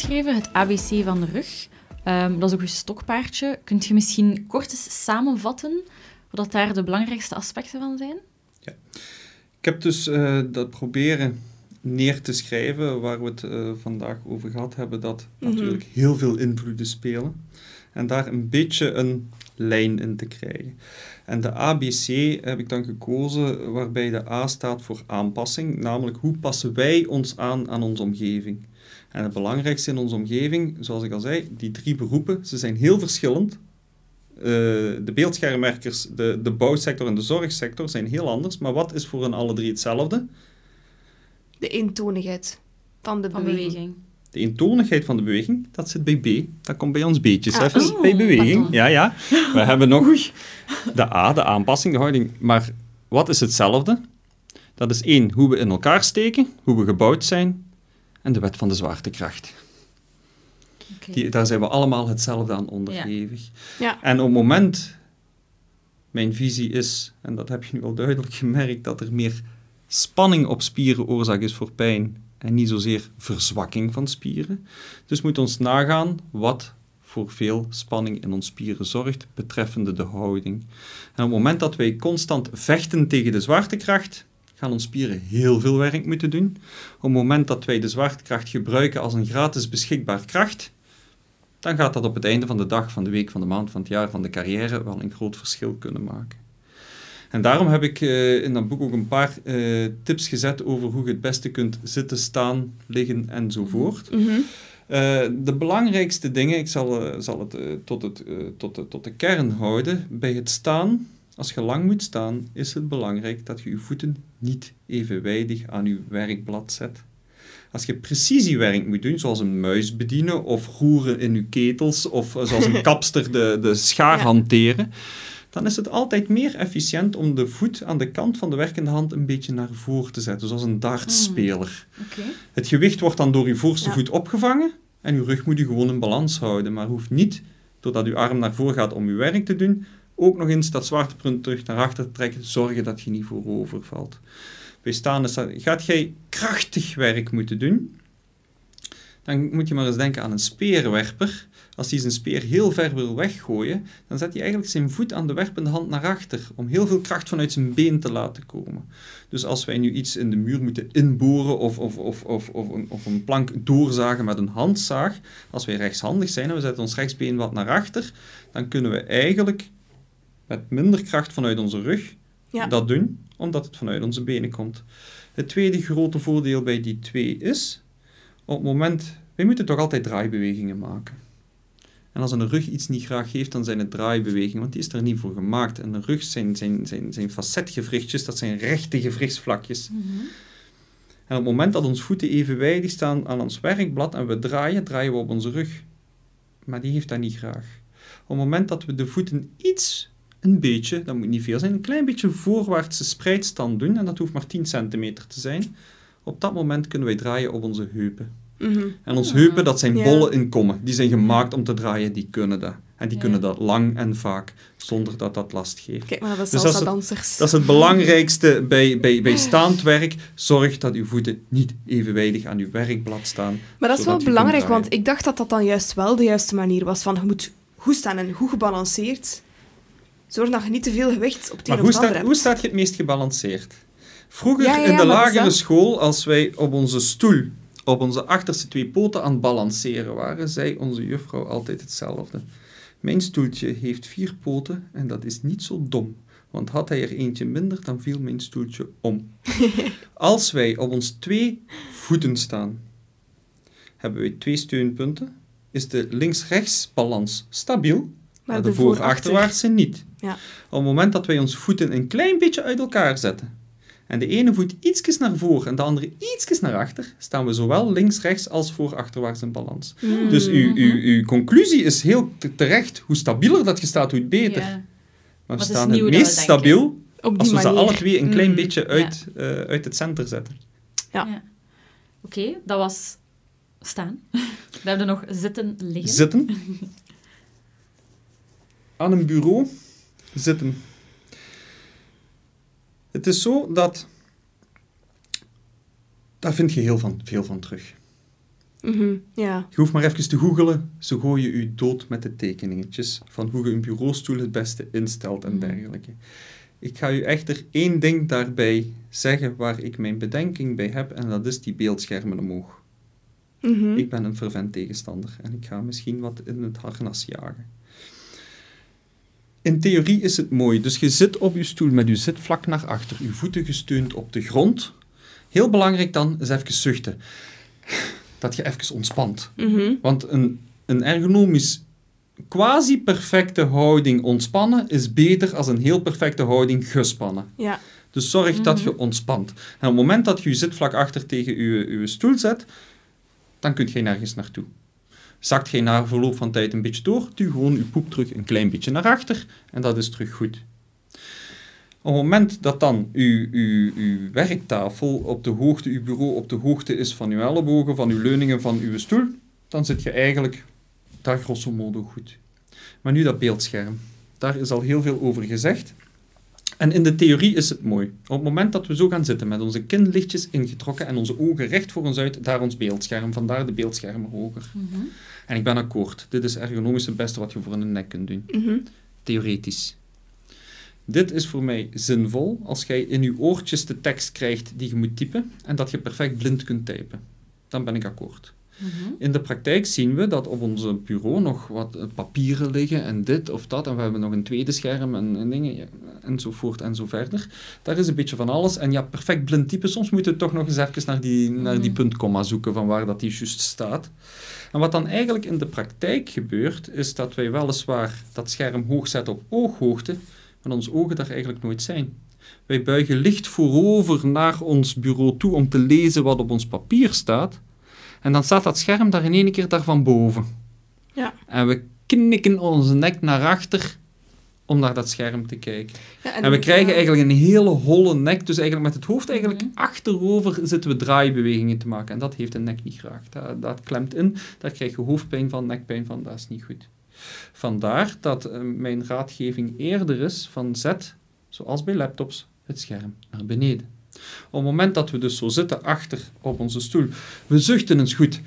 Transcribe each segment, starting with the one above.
opgeschreven, het ABC van de rug. Ehm, dat is ook een stokpaardje. Kunt je misschien kort eens samenvatten wat daar de belangrijkste aspecten van zijn? Ja. Ik heb dus uh, dat proberen neer te schrijven, waar we het uh, vandaag over gehad hebben, dat mm natuurlijk heel veel invloeden spelen. En daar een beetje een lijn in te krijgen. En de ABC heb ik dan gekozen waarbij de A staat voor aanpassing, namelijk hoe passen wij ons aan aan onze omgeving. En het belangrijkste in onze omgeving, zoals ik al zei, die drie beroepen, ze zijn heel verschillend. Uh, de beeldschermwerkers, de, de bouwsector en de zorgsector zijn heel anders, maar wat is voor hen alle drie hetzelfde? De eentonigheid van de beweging. De eentonigheid van de beweging, dat zit bij B. Dat komt bij ons beetjes ah, even oh, bij beweging. Ja, ja. We hebben nog de A, de aanpassing, de houding. Maar wat is hetzelfde? Dat is één, hoe we in elkaar steken, hoe we gebouwd zijn en de wet van de zwaartekracht. Die, daar zijn we allemaal hetzelfde aan onderhevig. Ja. En op het moment, mijn visie is, en dat heb je nu al duidelijk gemerkt, dat er meer spanning op spieren oorzaak is voor pijn en niet zozeer verzwakking van spieren. Dus moet ons nagaan wat voor veel spanning in ons spieren zorgt betreffende de houding. En op het moment dat wij constant vechten tegen de zwaartekracht, gaan onze spieren heel veel werk moeten doen. Op het moment dat wij de zwaartekracht gebruiken als een gratis beschikbaar kracht, dan gaat dat op het einde van de dag, van de week, van de maand, van het jaar, van de carrière wel een groot verschil kunnen maken. En daarom heb ik uh, in dat boek ook een paar uh, tips gezet over hoe je het beste kunt zitten, staan, liggen enzovoort. Mm -hmm. uh, de belangrijkste dingen, ik zal, zal het, tot, het tot, de, tot de kern houden. Bij het staan, als je lang moet staan, is het belangrijk dat je je voeten niet evenwijdig aan je werkblad zet. Als je precisiewerk moet doen, zoals een muis bedienen of roeren in je ketels of zoals een kapster de, de schaar ja. hanteren, dan is het altijd meer efficiënt om de voet aan de kant van de werkende hand een beetje naar voren te zetten, zoals een dartspeler. Mm. Het gewicht wordt dan door je voorste voet opgevangen en je rug moet je gewoon in balans houden, maar hoeft niet, doordat je arm naar voren gaat om je werk te doen, ook nog eens dat zwaartepunt terug naar achter te trekken, zorgen dat je niet voorover valt. Bij staan is dat, gaat jij krachtig werk moeten doen, dan moet je maar eens denken aan een speerwerper als hij zijn speer heel ver wil weggooien, dan zet hij eigenlijk zijn voet aan de werpende hand naar achter, om heel veel kracht vanuit zijn been te laten komen. Dus als wij nu iets in de muur moeten inboren of, of, of, of, of, een, of een plank doorzagen met een handzaag, als wij rechtshandig zijn en we zetten ons rechtsbeen wat naar achter, dan kunnen we eigenlijk met minder kracht vanuit onze rug dat doen, omdat het vanuit onze benen komt. Het tweede grote voordeel bij die twee is, op het moment, wij moeten toch altijd draaibewegingen maken. En als een rug iets niet graag geeft, dan zijn het draaibewegingen, want die is er niet voor gemaakt. En de rug zijn, zijn, zijn, zijn facetgewrichtjes, dat zijn rechte gewrichtsvlakjes. Mhm. En op het moment dat onze voeten evenwijdig staan aan ons werkblad en we draaien, draaien we op onze rug. Maar die heeft dat niet graag. Op het moment dat we de voeten iets, een beetje, dat moet niet veel zijn, een klein beetje voorwaartse spreidstand doen, en dat hoeft maar 10 centimeter te zijn, op dat moment kunnen wij draaien op onze heupen. Mhm. En onze heupen, dat zijn bollen in kommen. Die zijn gemaakt om te draaien, die kunnen dat. En die kunnen dat lang en vaak, zonder dat dat last geeft. Kijk maar, dat is, dus dat, is het, dat is het belangrijkste bij, bij, bij staand werk. Zorg dat uw voeten niet evenwijdig aan uw werkblad staan. Maar dat is wel belangrijk, want ik dacht dat dat dan juist wel de juiste manier was. Van, je moet goed staan en goed gebalanceerd. Zorg dat je niet te veel gewicht op het een of het hebt. Hoe staat je het meest gebalanceerd? Vroeger in de lagere school, als wij op onze stoel op onze achterste twee poten aan het balanceren waren, zei onze juffrouw altijd hetzelfde. Mijn stoeltje heeft vier poten en dat is niet zo dom, want had hij er eentje minder, dan viel mijn stoeltje om. Als wij op ons twee voeten staan, hebben wij twee steunpunten, is de links-rechts balans stabiel, maar, de, voor-achterwaartse niet. Ja. Op het moment dat wij onze voeten een klein beetje uit elkaar zetten, en de ene voet ietsjes naar voren en de andere ietsjes naar achter, staan we zowel links-rechts als voor-achterwaarts in balans. Hmm. Dus uw, uw, uw conclusie is heel terecht. Hoe stabieler dat je staat, hoe beter. Maar we staan het meest stabiel als we ze alle twee een klein hmm. beetje uit, uh, uit het center zetten. Ja. ja. Oké, dat was staan. We hebben nog zitten, liggen. Zitten. Aan een bureau zitten. Het is zo dat. Daar vind je heel van, veel van terug. Mhm, Ja. Je hoeft maar even te googelen. Ze gooien u dood met de tekeningetjes van hoe je een bureaustoel het beste instelt en Mhm. dergelijke. Ik ga u echter één ding daarbij zeggen waar ik mijn bedenking bij heb, en dat is die beeldschermen omhoog. Mhm. Ik ben een fervent tegenstander en ik ga misschien wat in het harnas jagen. In theorie is het mooi. Dus je zit op je stoel met je zitvlak naar achter, je voeten gesteund op de grond. Heel belangrijk dan is even zuchten. Dat je even ontspant. Mhm. Want een, een ergonomisch quasi-perfecte houding ontspannen is beter dan een heel perfecte houding gespannen. Ja. Dus zorg dat Mhm. je ontspant. En op het moment dat je je zitvlak achter tegen je, je stoel zet, dan kun je nergens naartoe. Zakt je na verloop van tijd een beetje door, duw gewoon je poep terug een klein beetje naar achter en dat is terug goed. Op het moment dat dan uw, uw, uw werktafel op de hoogte, uw bureau op de hoogte is van uw ellebogen, van uw leuningen, van uw stoel, dan zit je eigenlijk daar grosso modo goed. Maar nu dat beeldscherm. Daar is al heel veel over gezegd. En in de theorie is het mooi. Op het moment dat we zo gaan zitten met onze kin lichtjes ingetrokken en onze ogen recht voor ons uit, daar ons beeldscherm, vandaar de beeldschermen hoger. Mhm. En ik ben akkoord. Dit is ergonomisch het beste wat je voor een nek kunt doen. Mhm. Theoretisch. Dit is voor mij zinvol als jij in je oortjes de tekst krijgt die je moet typen en dat je perfect blind kunt typen. Dan ben ik akkoord. Mhm. In de praktijk zien we dat op ons bureau nog wat eh, papieren liggen en dit of dat. En we hebben nog een tweede scherm en, en dingen ja, enzovoort en zo verder. Daar is een beetje van alles. En ja, perfect blind typen. Soms moeten we toch nog eens even naar die, naar die Mhm. puntkomma zoeken van waar dat die juist staat. En wat dan eigenlijk in de praktijk gebeurt, is dat wij weliswaar dat scherm hoog zetten op ooghoogte, maar onze ogen daar eigenlijk nooit zijn. Wij buigen licht voorover naar ons bureau toe om te lezen wat op ons papier staat. En dan staat dat scherm daar in één keer daarvan boven. Ja. En we knikken onze nek naar achter om naar dat scherm te kijken. Ja, En, we krijgen ja. eigenlijk een hele holle nek. Dus eigenlijk met het hoofd eigenlijk Mhm. achterover zitten we draaibewegingen te maken. En dat heeft een nek niet graag. Dat, dat klemt in, daar krijg je hoofdpijn van, nekpijn van. Dat is niet goed. Vandaar dat eh, mijn raadgeving eerder is van zet, zoals bij laptops, het scherm naar beneden. Op het moment dat we dus zo zitten achter op onze stoel, we zuchten eens goed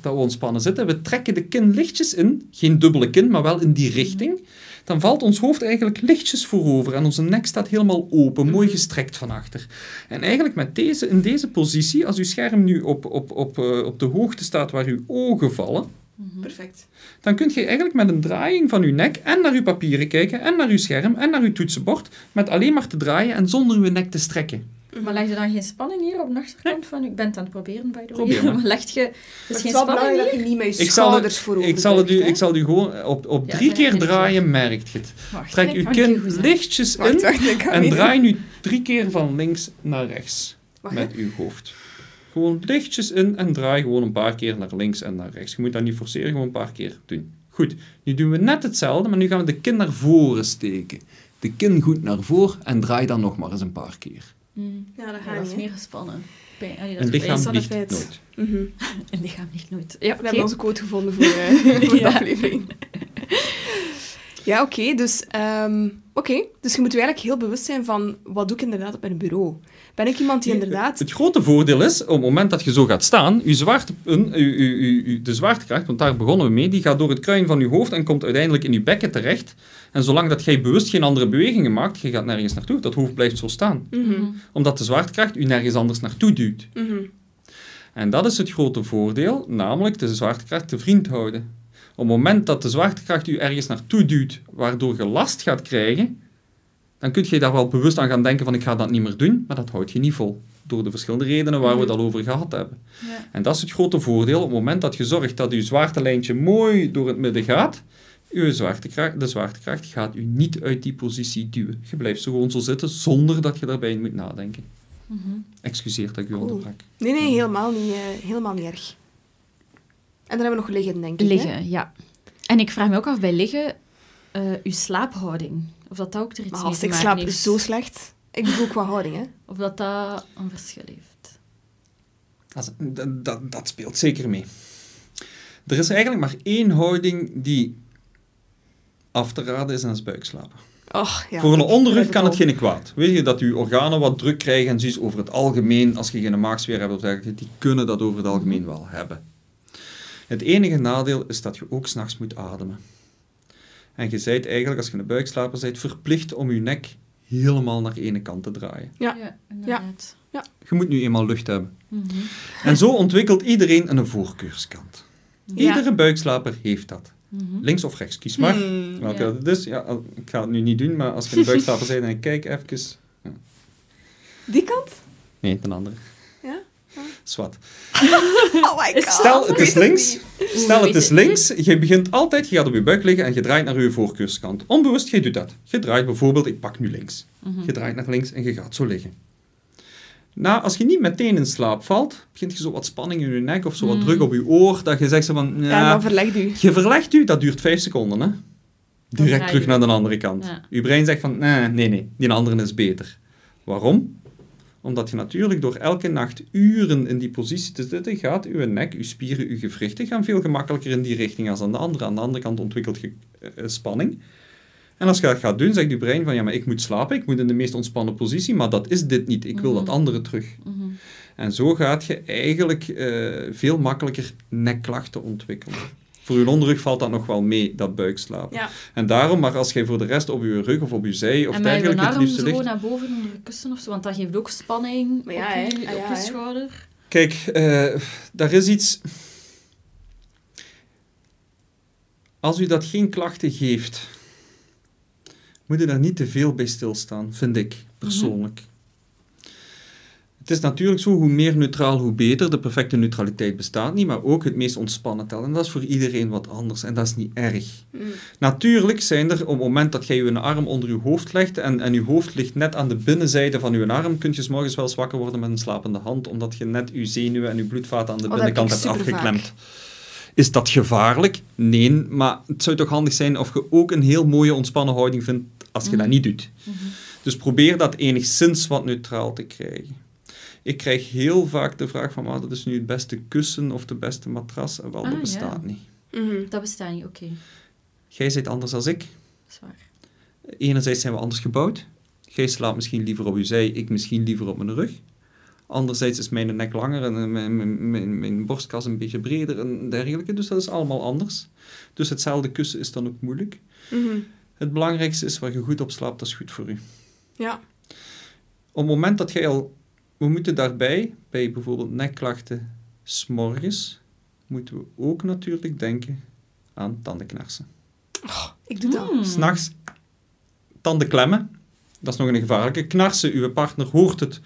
dat we ontspannen zitten, we trekken de kin lichtjes in, geen dubbele kin, maar wel in die richting, dan valt ons hoofd eigenlijk lichtjes voorover en onze nek staat helemaal open, mooi gestrekt van achter. En eigenlijk met deze, in deze positie, als uw scherm nu op, op, op, eh, op de hoogte staat waar uw ogen vallen, Mhm. Perfect. dan kunt je eigenlijk met een draaiing van uw nek en naar uw papieren kijken, en naar uw scherm, en naar uw toetsenbord, met alleen maar te draaien en zonder uw nek te strekken. Maar leg je dan geen spanning hier op de achterkant van? Ik ben het aan het proberen, by the way. Probeer maar. Maar leg je Het dus is geen wel spanning hier? dat je niet met je Ik zal schouders het, voorover ik zal het, u, ik zal u gewoon op, op Ja, drie keer draaien, merkt je het. Wacht, Trek uw kin lichtjes in wacht, en draai nu drie keer van links naar rechts Wacht, met uw hoofd. Gewoon lichtjes in en draai gewoon een paar keer naar links en naar rechts. Je moet dat niet forceren, gewoon een paar keer doen. Goed, nu doen we net hetzelfde, maar nu gaan we de kin naar voren steken. De kin goed naar voren en draai dan nog maar eens een paar keer. Mm. Ja, dat Ja, gaat dat is niet, meer gespannen. Pijn, allee, dat Een is lichaam vliegt feit? nooit. Mhm. Een lichaam ligt nooit. Ja, We oké. hebben onze quote gevonden voor, eh, voor de Ja. aflevering. Ja, oké. dus, oké. dus je moet je eigenlijk heel bewust zijn van wat doe ik inderdaad op mijn bureau. Ben ik iemand die inderdaad... Het grote voordeel is, op het moment dat je zo gaat staan, uw zwaarte, de zwaartekracht, want daar begonnen we mee, die gaat door het kruin van uw hoofd en komt uiteindelijk in uw bekken terecht. En zolang dat jij bewust geen andere bewegingen maakt, je gaat nergens naartoe, dat hoofd blijft zo staan. Mhm. Omdat de zwaartekracht u nergens anders naartoe duwt. mhm. En dat is het grote voordeel, namelijk de zwaartekracht te vriend houden. Op het moment dat de zwaartekracht u ergens naartoe duwt, waardoor je last gaat krijgen, dan kun je daar wel bewust aan gaan denken van ik ga dat niet meer doen, maar dat houdt je niet vol. Door de verschillende redenen waar we het al over gehad hebben. Ja. En dat is het grote voordeel. Op het moment dat je zorgt dat je zwaartelijntje mooi door het midden gaat, uw zwaartekracht, de zwaartekracht gaat u niet uit die positie duwen. Je blijft zo gewoon zo zitten zonder dat je daarbij moet nadenken. Mhm. Excuseer dat ik u Cool. onderbrak. Nee, nee, helemaal niet, eh, helemaal niet erg. En dan hebben we nog liggen, denk ik. hè? Liggen, ja. En ik vraag me ook af bij liggen, eh uw slaaphouding. Of dat dat ook er iets Maar mee als ik slaap heeft. zo slecht... Ik bedoel qua houding, hè. Of dat dat een verschil heeft. Dat, dat, dat, dat speelt zeker mee. Er is eigenlijk maar één houding die af te raden is en dat is buikslapen. Och, ja. Voor een onderrug kan het geen kwaad. Weet je, dat uw organen wat druk krijgen en zoiets over het algemeen, als je geen maagsfeer hebt of dergelijke, die kunnen dat over het algemeen wel hebben. Het enige nadeel is dat je ook s'nachts moet ademen. En je bent eigenlijk, als je een buikslaper bent, verplicht om je nek helemaal naar ene kant te draaien. Ja. Ja, inderdaad. Je moet nu eenmaal lucht hebben. Mhm. En zo ontwikkelt iedereen een voorkeurskant. Ja. Iedere buikslaper heeft dat. Mhm. Links of rechts, kies maar. Hmm. Welke Ja. dat is. Ja, ik ga het nu niet doen, maar als je een buikslaper bent en ik kijk even... Die kant? Nee, een andere. Zwat. Oh my god. Stel, het is links. Stel, het is links. Je begint altijd, je gaat op je buik liggen en je draait naar je voorkeurskant. Onbewust, je doet dat. Je draait bijvoorbeeld, ik pak nu links. Mhm. Je draait naar links en je gaat zo liggen. Nou, als je niet meteen in slaap valt, begint je zo wat spanning in je nek of zo wat Mm. druk op je oor, dat je zegt zo van, Ja, ja, dan verlegt u. je verlegt u, dat duurt vijf seconden, hè. Direct terug naar de andere kant. Ja. Je brein zegt van, nee, nee, nee, die andere is beter. Waarom? Omdat je natuurlijk door elke nacht uren in die positie te zitten, gaat uw nek, uw spieren, uw gewrichten gaan veel gemakkelijker in die richting als aan de andere. Aan de andere kant ontwikkelt je eh, spanning. En als je dat gaat doen, zegt je brein van, ja, maar ik moet slapen, ik moet in de meest ontspannen positie, maar dat is dit niet. Ik wil Mhm. dat andere terug. Mhm. En zo gaat je eigenlijk eh, veel makkelijker nekklachten ontwikkelen. Voor je onderrug valt dat nog wel mee, dat buikslapen. Ja. En daarom, maar als jij voor de rest op je rug of op je zij of en dergelijke het liefste zo ligt... naar boven onder je kussen of zo, want dat geeft ook spanning Maar ja, op, je, Ah, op je schouder. Kijk, eh, daar is iets... Als u dat geen klachten geeft, moet je daar niet te veel bij stilstaan, vind ik, persoonlijk. Het is natuurlijk zo, hoe meer neutraal, hoe beter. De perfecte neutraliteit bestaat niet, maar ook het meest ontspannen tellen. En dat is voor iedereen wat anders en dat is niet erg. Hmm. Natuurlijk zijn er, op het moment dat jij je arm onder je hoofd legt en, en je hoofd ligt net aan de binnenzijde van je arm, kun je 's morgens wel zwakker worden met een slapende hand, omdat je net je zenuwen en je bloedvaten aan de Oh, dat binnenkant hebt afgeklemd. Is dat gevaarlijk? Nee, maar het zou toch handig zijn of je ook een heel mooie ontspannen houding vindt als je dat Mhm. niet doet. Mhm. Dus probeer dat enigszins wat neutraal te krijgen. Ik krijg heel vaak de vraag van, maar dat is nu het beste kussen of de beste matras. En wel, Ah, dat ja. bestaat niet. Mhm. Dat bestaat niet, oké. Jij zit anders dan ik. Zwaar. Enerzijds zijn we anders gebouwd. Jij slaapt misschien liever op je zij, ik misschien liever op mijn rug. Anderzijds is mijn nek langer en mijn, mijn, mijn, mijn borstkas een beetje breder en dergelijke. Dus dat is allemaal anders. Dus hetzelfde kussen is dan ook moeilijk. Mhm. Het belangrijkste is waar je goed op slaapt, dat is goed voor u. Ja. Op het moment dat jij al... We moeten daarbij, bij bijvoorbeeld nekklachten, s'morgens, moeten we ook natuurlijk denken aan tandenknarsen. Ik doe dat. Hmm. S'nachts tanden klemmen, dat is nog een gevaarlijke. Knarsen, uw partner hoort het,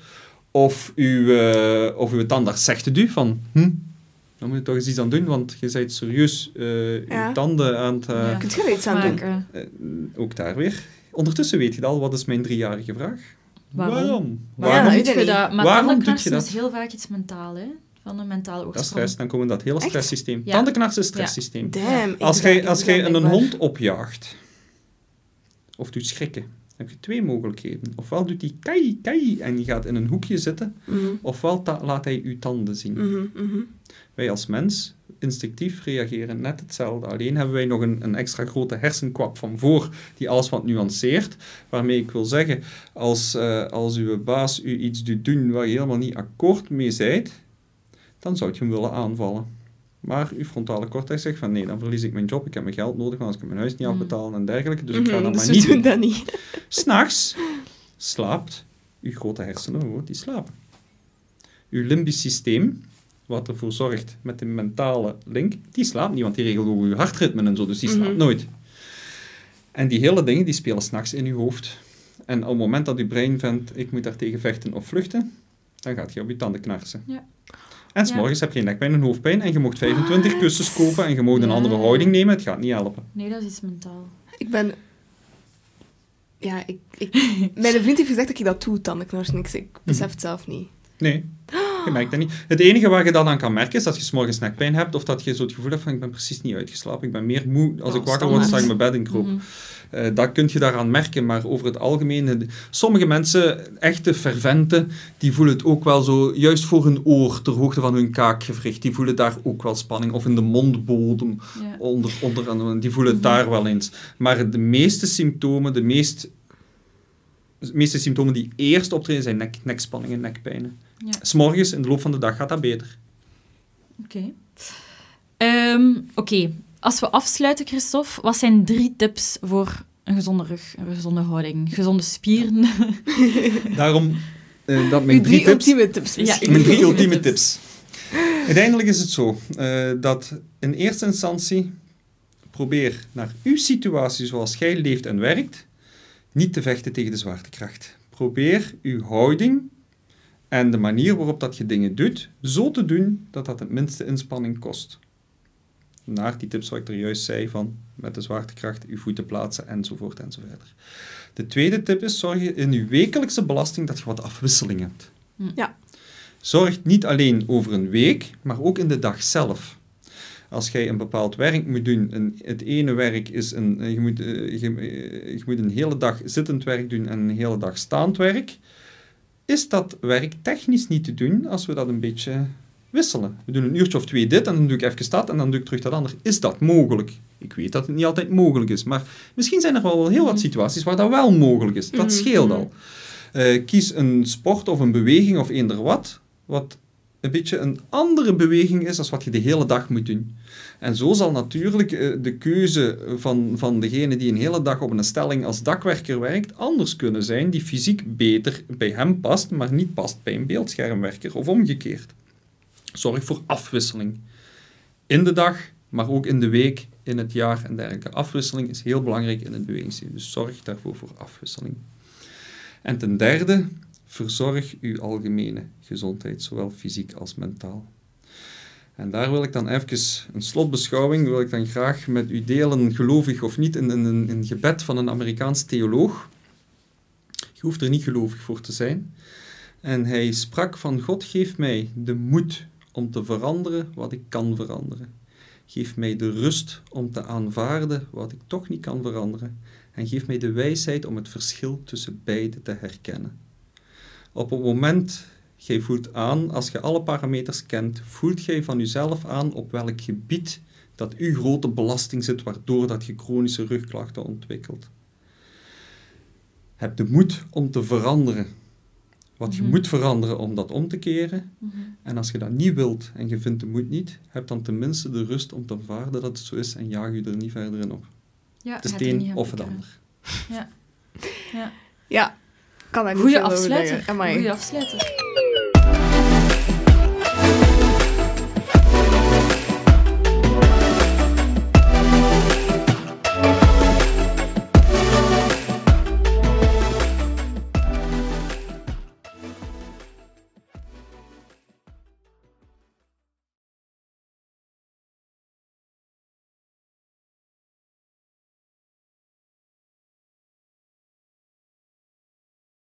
of uw, eh, of uw tandarts zegt het u van, hm, dan moet je toch eens iets aan doen, want je bent serieus eh Ja. uw tanden aan het... eh, Ja. Kunt je er iets aan doen? Maken. eh, ook daar weer. Ondertussen weet je het al, wat is mijn driejarige vraag? Waarom? Maar Waarom? ja, weet doe je dat? Maar Waarom je is dat? heel vaak iets mentaal, hè? Van een mentale Dat is oorsprong. stress, dan komen dat hele stresssysteem. Ja. Tandenknarsen is stresssysteem. Damn. Als dat- jij, als dat jij een hond opjaagt, of doet schrikken, dan heb je twee mogelijkheden. Ofwel doet hij kai, kai en gaat in een hoekje zitten, Mhm. ofwel laat hij je tanden zien. Mhm, mhm. Wij als mens, instinctief, reageren net hetzelfde. Alleen hebben wij nog een, een extra grote hersenkwap van voor, die alles wat nuanceert. Waarmee ik wil zeggen, als, eh, als uw baas u iets doet doen waar je helemaal niet akkoord mee zijt, dan zou je hem willen aanvallen. Maar uw frontale cortex zegt van nee, dan verlies ik mijn job, ik heb mijn geld nodig, want anders kan ik mijn huis niet Mm. afbetalen en dergelijke. Dus ik ga Mhm, dat dus maar niet doen doen. dat niet. S'nachts slaapt uw grote hersenen, hoor, die slapen. Uw limbisch systeem, wat ervoor zorgt met de mentale link, die slaapt niet, want die regelt ook uw hartritme en zo, dus die slaapt Mhm. nooit. En die hele dingen, die spelen s'nachts in uw hoofd. En op het moment dat uw brein vindt, ik moet daar tegen vechten of vluchten, dan gaat je op je tanden knarsen. Ja. En Ja. s'morgens heb je nekpijn en hoofdpijn en je mocht 25 kussens kopen en je mag een Ja. andere houding nemen, het gaat niet helpen. Nee, dat is iets mentaal. Ik ben... Ja, ik, ik... Mijn vriend heeft gezegd dat ik dat doe, tandenknarsen. Ik, ik besef het zelf niet. Nee, je merkt dat niet. Het enige waar je dat aan kan merken is dat je 's morgens nekpijn hebt of dat je zo het gevoel hebt van ik ben precies niet uitgeslapen. Ik ben meer moe. Als ik wakker word, sta ik mijn bed in kroop. Mhm. Eh, dat kun je daaraan merken, maar over het algemeen... eh, Sommige mensen, echte ferventen, die voelen het ook wel zo, juist voor hun oor, ter hoogte van hun kaakgewricht, die voelen daar ook wel spanning. Of in de mondbodem, onder, onder, die voelen het Mhm. daar wel eens. Maar de meeste symptomen, de meest, de meeste symptomen die eerst optreden, zijn nek, nekspanningen, nekpijnen. Ja. S'morgens, in de loop van de dag, gaat dat beter. Oké. Ehm, Oké, als we afsluiten, Christophe, wat zijn drie tips voor een gezonde rug, een gezonde houding, gezonde spieren? Daarom uh, dat mijn Uw drie, drie tips... ultieme tips. Ja. Mijn drie Ultieme tips. Uiteindelijk is het zo eh, dat in eerste instantie probeer naar uw situatie zoals jij leeft en werkt niet te vechten tegen de zwaartekracht. Probeer uw houding en de manier waarop dat je dingen doet zo te doen dat dat het minste inspanning kost. Naar die tips wat ik er juist zei van met de zwaartekracht uw voeten plaatsen enzovoort enzovoort. De tweede tip is zorg je in uw wekelijkse belasting dat je wat afwisseling hebt. Ja. Zorg niet alleen over een week, maar ook in de dag zelf. Als jij een bepaald werk moet doen, een, het ene werk is een, eh, je, moet, eh, je, eh, je moet een hele dag zittend werk doen en een hele dag staand werk, is dat werk technisch niet te doen als we dat een beetje wisselen. We doen een uurtje of twee dit en dan doe ik even dat en dan doe ik terug dat ander. Is dat mogelijk? Ik weet dat het niet altijd mogelijk is, maar misschien zijn er wel heel wat situaties waar dat wel mogelijk is. Dat scheelt al. Eh, kies een sport of een beweging of eender wat, wat een beetje een andere beweging is dan wat je de hele dag moet doen. En zo zal natuurlijk eh, de keuze van, van degene die een hele dag op een stelling als dakwerker werkt, anders kunnen zijn, die fysiek beter bij hem past, maar niet past bij een beeldschermwerker of omgekeerd. Zorg voor afwisseling. In de dag, maar ook in de week, in het jaar en dergelijke. Afwisseling is heel belangrijk in het bewegingsleven, dus zorg daarvoor voor afwisseling. En ten derde, verzorg uw algemene gezondheid, zowel fysiek als mentaal. En daar wil ik dan even een slotbeschouwing, wil ik dan graag met u delen, gelovig of niet, in een, gebed van een Amerikaans theoloog. Je hoeft er niet gelovig voor te zijn. En hij sprak van God, geef mij de moed om te veranderen wat ik kan veranderen. Geef mij de rust om te aanvaarden wat ik toch niet kan veranderen. En geef mij de wijsheid om het verschil tussen beide te herkennen. Op het moment, jij voelt aan, als je alle parameters kent, voelt jij van jezelf aan op welk gebied dat uw grote belasting zit, waardoor dat je chronische rugklachten ontwikkelt. Heb de moed om te veranderen. Wat je Mhm. moet veranderen om dat om te keren. Mhm. En als je dat niet wilt en je vindt de moed niet, heb dan tenminste de rust om te aanvaarden dat het zo is en jaag je er niet verder in op. Ja, Het is het een of het ander. Ja, kan daar niet Goeie afsluiter. Goeie afsluiter.